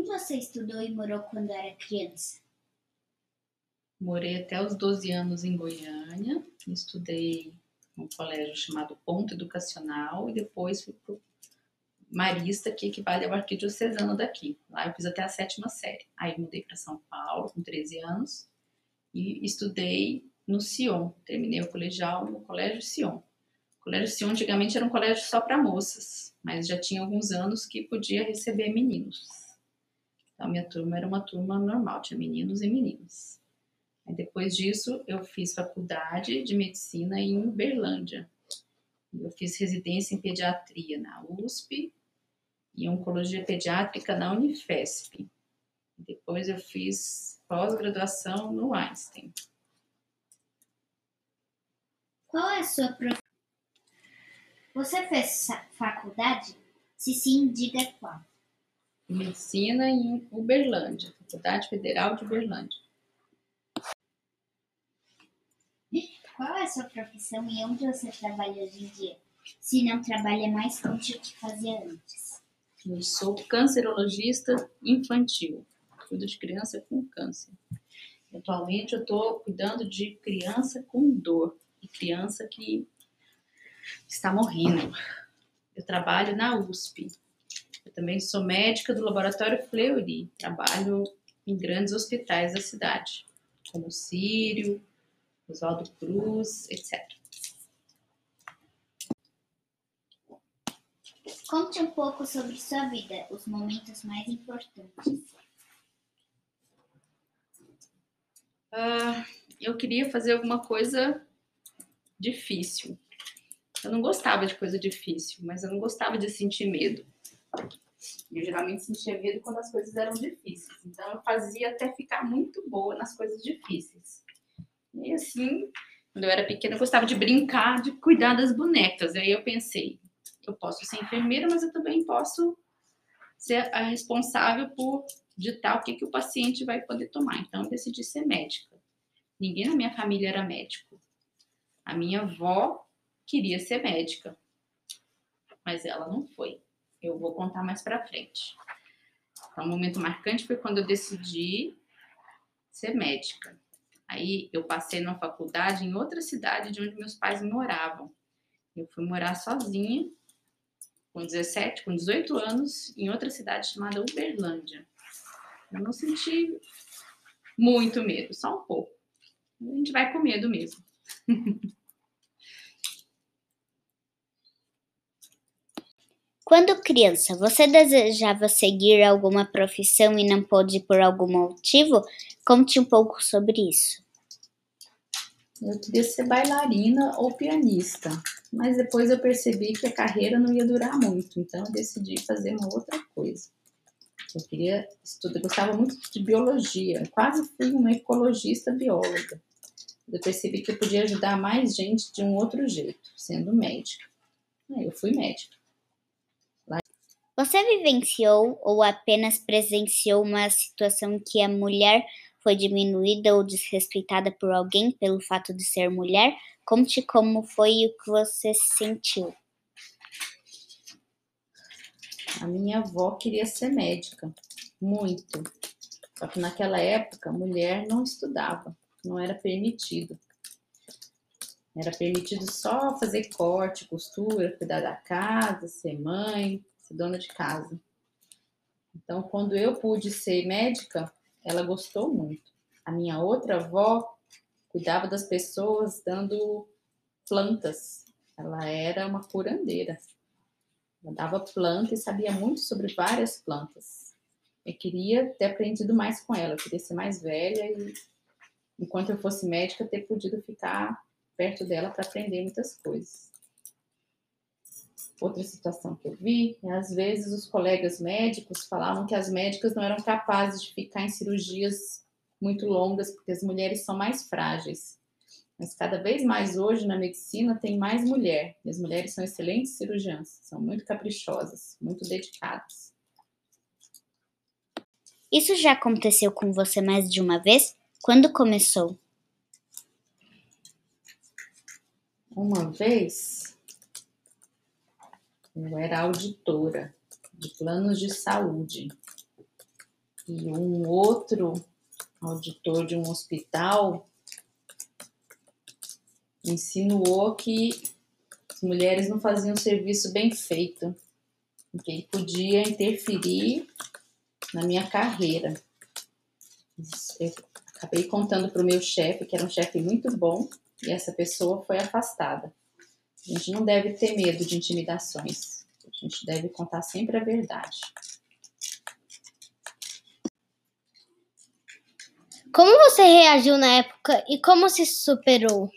Onde você estudou e morou quando era criança? Morei até os 12 anos em Goiânia, estudei num colégio chamado Ponto Educacional e depois fui para Marista, que equivale ao arquidiocesano daqui. Lá eu fiz até a sétima série. Aí mudei para São Paulo com 13 anos e estudei no Sion. Terminei o colegial no Colégio Sion. O Colégio Sion antigamente era um colégio só para moças, mas já tinha alguns anos que podia receber meninos. Então minha turma era uma turma normal, tinha meninos e meninas. Aí, depois disso eu fiz faculdade de medicina em Uberlândia. Eu fiz residência em pediatria na USP e oncologia pediátrica na Unifesp. Depois eu fiz pós-graduação no Einstein. Qual é a sua profissão? Você fez faculdade? Se sim, diga qual. Medicina em Uberlândia, Faculdade Federal de Uberlândia. Qual é a sua profissão e onde você trabalha hoje em dia? Se não trabalha mais, conte o que fazia antes. Eu sou cancerologista infantil. Cuido de criança com câncer. Atualmente eu estou cuidando de criança com dor e criança que está morrendo. Eu trabalho na USP. Eu também sou médica do Laboratório Fleury. Trabalho em grandes hospitais da cidade, como o Sírio, Oswaldo Cruz, etc. Conte um pouco sobre sua vida, os momentos mais importantes. Uh, eu queria fazer alguma coisa difícil. Eu não gostava de coisa difícil, mas eu não gostava de sentir medo. Eu geralmente sentia medo quando as coisas eram difíceis. Então eu fazia até ficar muito boa nas coisas difíceis. E assim, quando eu era pequena, eu gostava de brincar, de cuidar das bonecas. Aí eu pensei, eu posso ser enfermeira, mas eu também posso ser a responsável por ditar o que, que o paciente vai poder tomar. Então eu decidi ser médica. Ninguém na minha família era médico. A minha avó queria ser médica, mas ela não foi. Vou contar mais para frente. Então, um momento marcante foi quando eu decidi ser médica. Aí eu passei numa faculdade em outra cidade de onde meus pais moravam. Eu fui morar sozinha, com 17, com 18 anos, em outra cidade chamada Uberlândia. Eu não senti muito medo, só um pouco. A gente vai com medo mesmo. Quando criança, você desejava seguir alguma profissão e não pôde por algum motivo? Conte um pouco sobre isso. Eu queria ser bailarina ou pianista, mas depois eu percebi que a carreira não ia durar muito, então eu decidi fazer uma outra coisa. Eu queria estudar, eu gostava muito de biologia, quase fui uma ecologista bióloga. Eu percebi que eu podia ajudar mais gente de um outro jeito, sendo médica. Eu fui médica. Você vivenciou ou apenas presenciou uma situação que a mulher foi diminuída ou desrespeitada por alguém pelo fato de ser mulher? Conte como foi e o que você sentiu. A minha avó queria ser médica, muito. Só que naquela época, mulher não estudava, não era permitido. Era permitido só fazer corte, costura, cuidar da casa, ser mãe, dona de casa. Então, quando eu pude ser médica, ela gostou muito. A minha outra avó cuidava das pessoas dando plantas. Ela era uma curandeira. Ela dava planta e sabia muito sobre várias plantas. Eu queria ter aprendido mais com ela, eu queria ser mais velha e, enquanto eu fosse médica, ter podido ficar perto dela para aprender muitas coisas. Outra situação que eu vi, é, às vezes os colegas médicos falavam que as médicas não eram capazes de ficar em cirurgias muito longas porque as mulheres são mais frágeis. Mas cada vez mais hoje na medicina tem mais mulher. E as mulheres são excelentes cirurgiãs, são muito caprichosas, muito dedicadas. Isso já aconteceu com você mais de uma vez? Quando começou? Uma vez eu era auditora de planos de saúde. e um outro auditor de um hospital insinuou que as mulheres não faziam serviço bem feito, que ele podia interferir na minha carreira. Eu acabei contando para o meu chefe, que era um chefe muito bom, e essa pessoa foi afastada. A gente não deve ter medo de intimidações. A gente deve contar sempre a verdade. Como você reagiu na época e como se superou?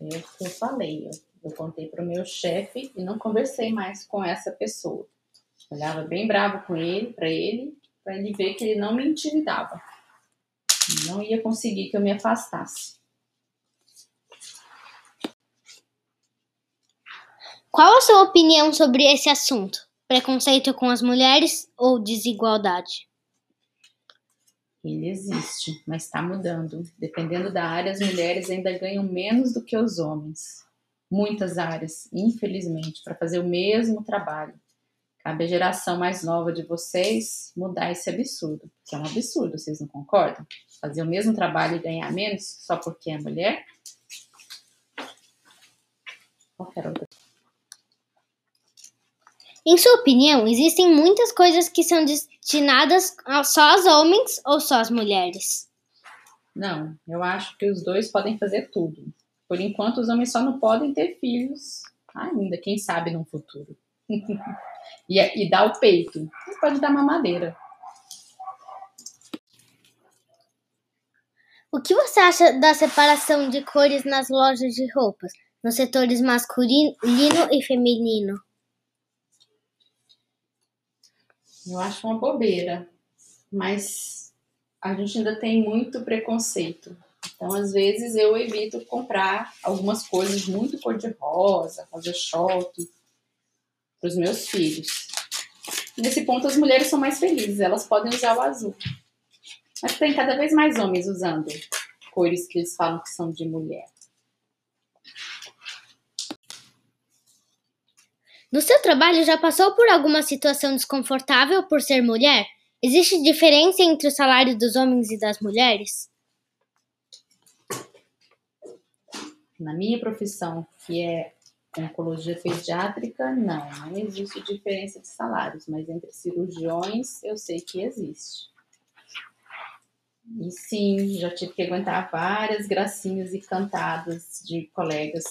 É o que eu falei. Eu, contei para o meu chefe e não conversei mais com essa pessoa. Olhava bem bravo com ele, para ele, para ele ver que ele não me intimidava. Não ia conseguir que eu me afastasse. Qual a sua opinião sobre esse assunto? Preconceito com as mulheres ou desigualdade? Ele existe, mas está mudando. Dependendo da área, as mulheres ainda ganham menos do que os homens. Muitas áreas, infelizmente, para fazer o mesmo trabalho. Cabe à geração mais nova de vocês mudar esse absurdo, que é um absurdo, vocês não concordam? Fazer o mesmo trabalho e ganhar menos só porque é mulher? Qualquer outra. Em sua opinião, existem muitas coisas que são destinadas só aos homens ou só às mulheres? Não, eu acho que os dois podem fazer tudo. Por enquanto, os homens só não podem ter filhos ainda, quem sabe no futuro. e, e dar o peito. Pode dar mamadeira. O que você acha da separação de cores nas lojas de roupas, nos setores masculino e feminino? Eu acho uma bobeira, mas a gente ainda tem muito preconceito. Então, às vezes, eu evito comprar algumas coisas muito cor-de-rosa, fazer shopping para os meus filhos. Nesse ponto, as mulheres são mais felizes, elas podem usar o azul. Mas tem cada vez mais homens usando cores que eles falam que são de mulher. No seu trabalho já passou por alguma situação desconfortável por ser mulher? Existe diferença entre o salário dos homens e das mulheres? Na minha profissão, que é oncologia pediátrica, não, não existe diferença de salários, mas entre cirurgiões eu sei que existe. E sim, já tive que aguentar várias gracinhas e cantadas de colegas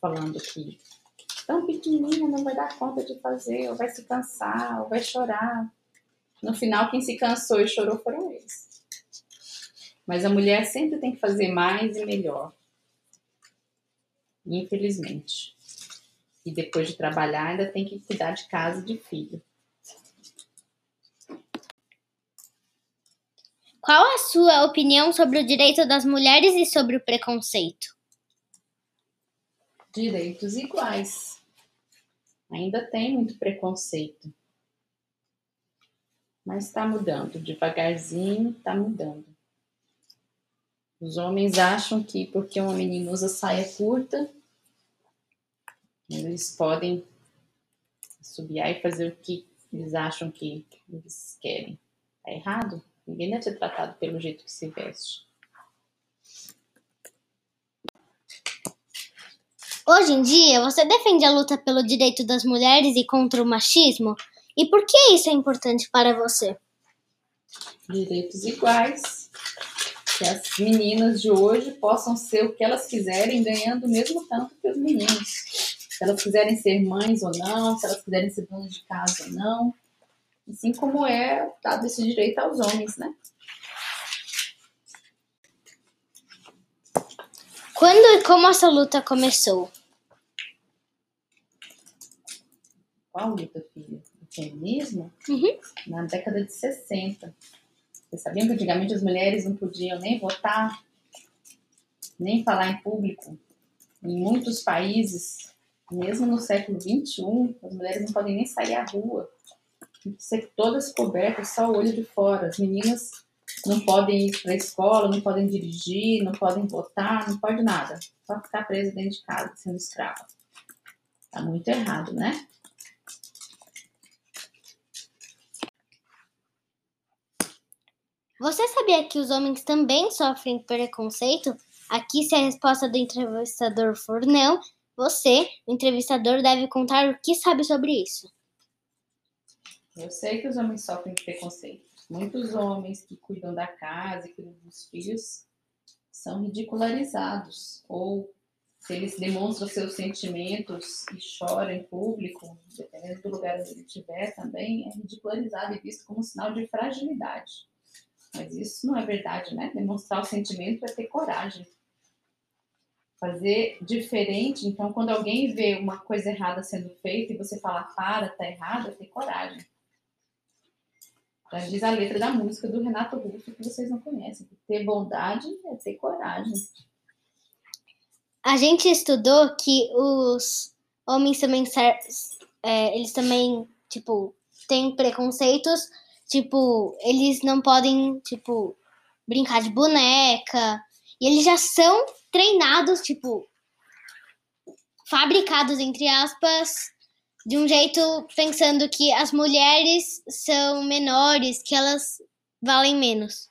falando que tão pequenininha não vai dar conta de fazer, ou vai se cansar, ou vai chorar. No final, quem se cansou e chorou foram eles. Mas a mulher sempre tem que fazer mais e melhor. Infelizmente. E depois de trabalhar, ainda tem que cuidar de casa e de filho. Qual a sua opinião sobre o direito das mulheres e sobre o preconceito? Direitos iguais ainda tem muito preconceito. Mas está mudando, devagarzinho está mudando. Os homens acham que porque uma menina usa saia curta, eles podem subiar e fazer o que eles acham que eles querem. Tá errado? Ninguém deve ser tratado pelo jeito que se veste. Hoje em dia, você defende a luta pelo direito das mulheres e contra o machismo? E por que isso é importante para você? Direitos iguais. Que as meninas de hoje possam ser o que elas quiserem, ganhando o mesmo tanto que os meninos. Se elas quiserem ser mães ou não, se elas quiserem ser donas de casa ou não. Assim como é dado esse direito aos homens, né? Quando e como essa luta começou? Qual luta, filha? O feminismo? Uhum. Na década de 60. Vocês sabiam que antigamente as mulheres não podiam nem votar, nem falar em público? Em muitos países, mesmo no século XXI, as mulheres não podem nem sair à rua. Tem que ser todas cobertas, só o olho de fora. As meninas não podem ir para a escola, não podem dirigir, não podem votar, não pode nada. Só ficar presa dentro de casa, sendo escrava. Tá muito errado, né? Você sabia que os homens também sofrem preconceito? Aqui, se a resposta do entrevistador for não, você, o entrevistador, deve contar o que sabe sobre isso. Eu sei que os homens sofrem preconceito. Muitos homens que cuidam da casa e cuidam dos filhos são ridicularizados ou se eles demonstram seus sentimentos e choram em público, dependendo do lugar onde ele estiver, também é ridicularizado e visto como um sinal de fragilidade. Mas isso não é verdade, né? Demonstrar o sentimento é ter coragem. Fazer diferente, então, quando alguém vê uma coisa errada sendo feita e você fala, para, tá errado, é ter coragem. Já diz a letra da música do Renato Russo que vocês não conhecem. Ter bondade é ter coragem. A gente estudou que os homens também é, eles também tipo têm preconceitos, tipo eles não podem tipo brincar de boneca e eles já são treinados tipo fabricados entre aspas de um jeito pensando que as mulheres são menores, que elas valem menos.